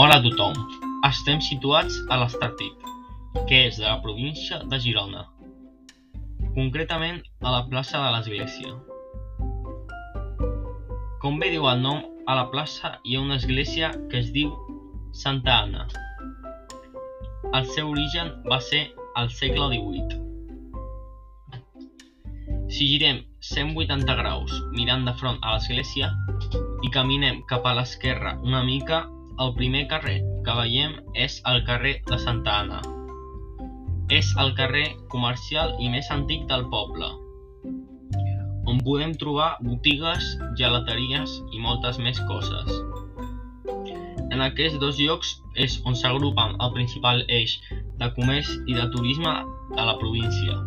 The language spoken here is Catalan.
Hola a tothom. Estem situats a l'Estartit, que és de la província de Girona. Concretament a la plaça de l'Església. Com bé diu el nom, a la plaça hi ha una església que es diu Santa Anna. El seu origen va ser al segle XVIII. Si girem 180 graus mirant de front a l'església i caminem cap a l'esquerra una mica, el primer carrer que veiem és el carrer de Santa Anna. És el carrer comercial i més antic del poble, on podem trobar botigues, gelateries i moltes més coses. En aquests dos llocs és on s'agrupen el principal eix de comerç i de turisme de la província.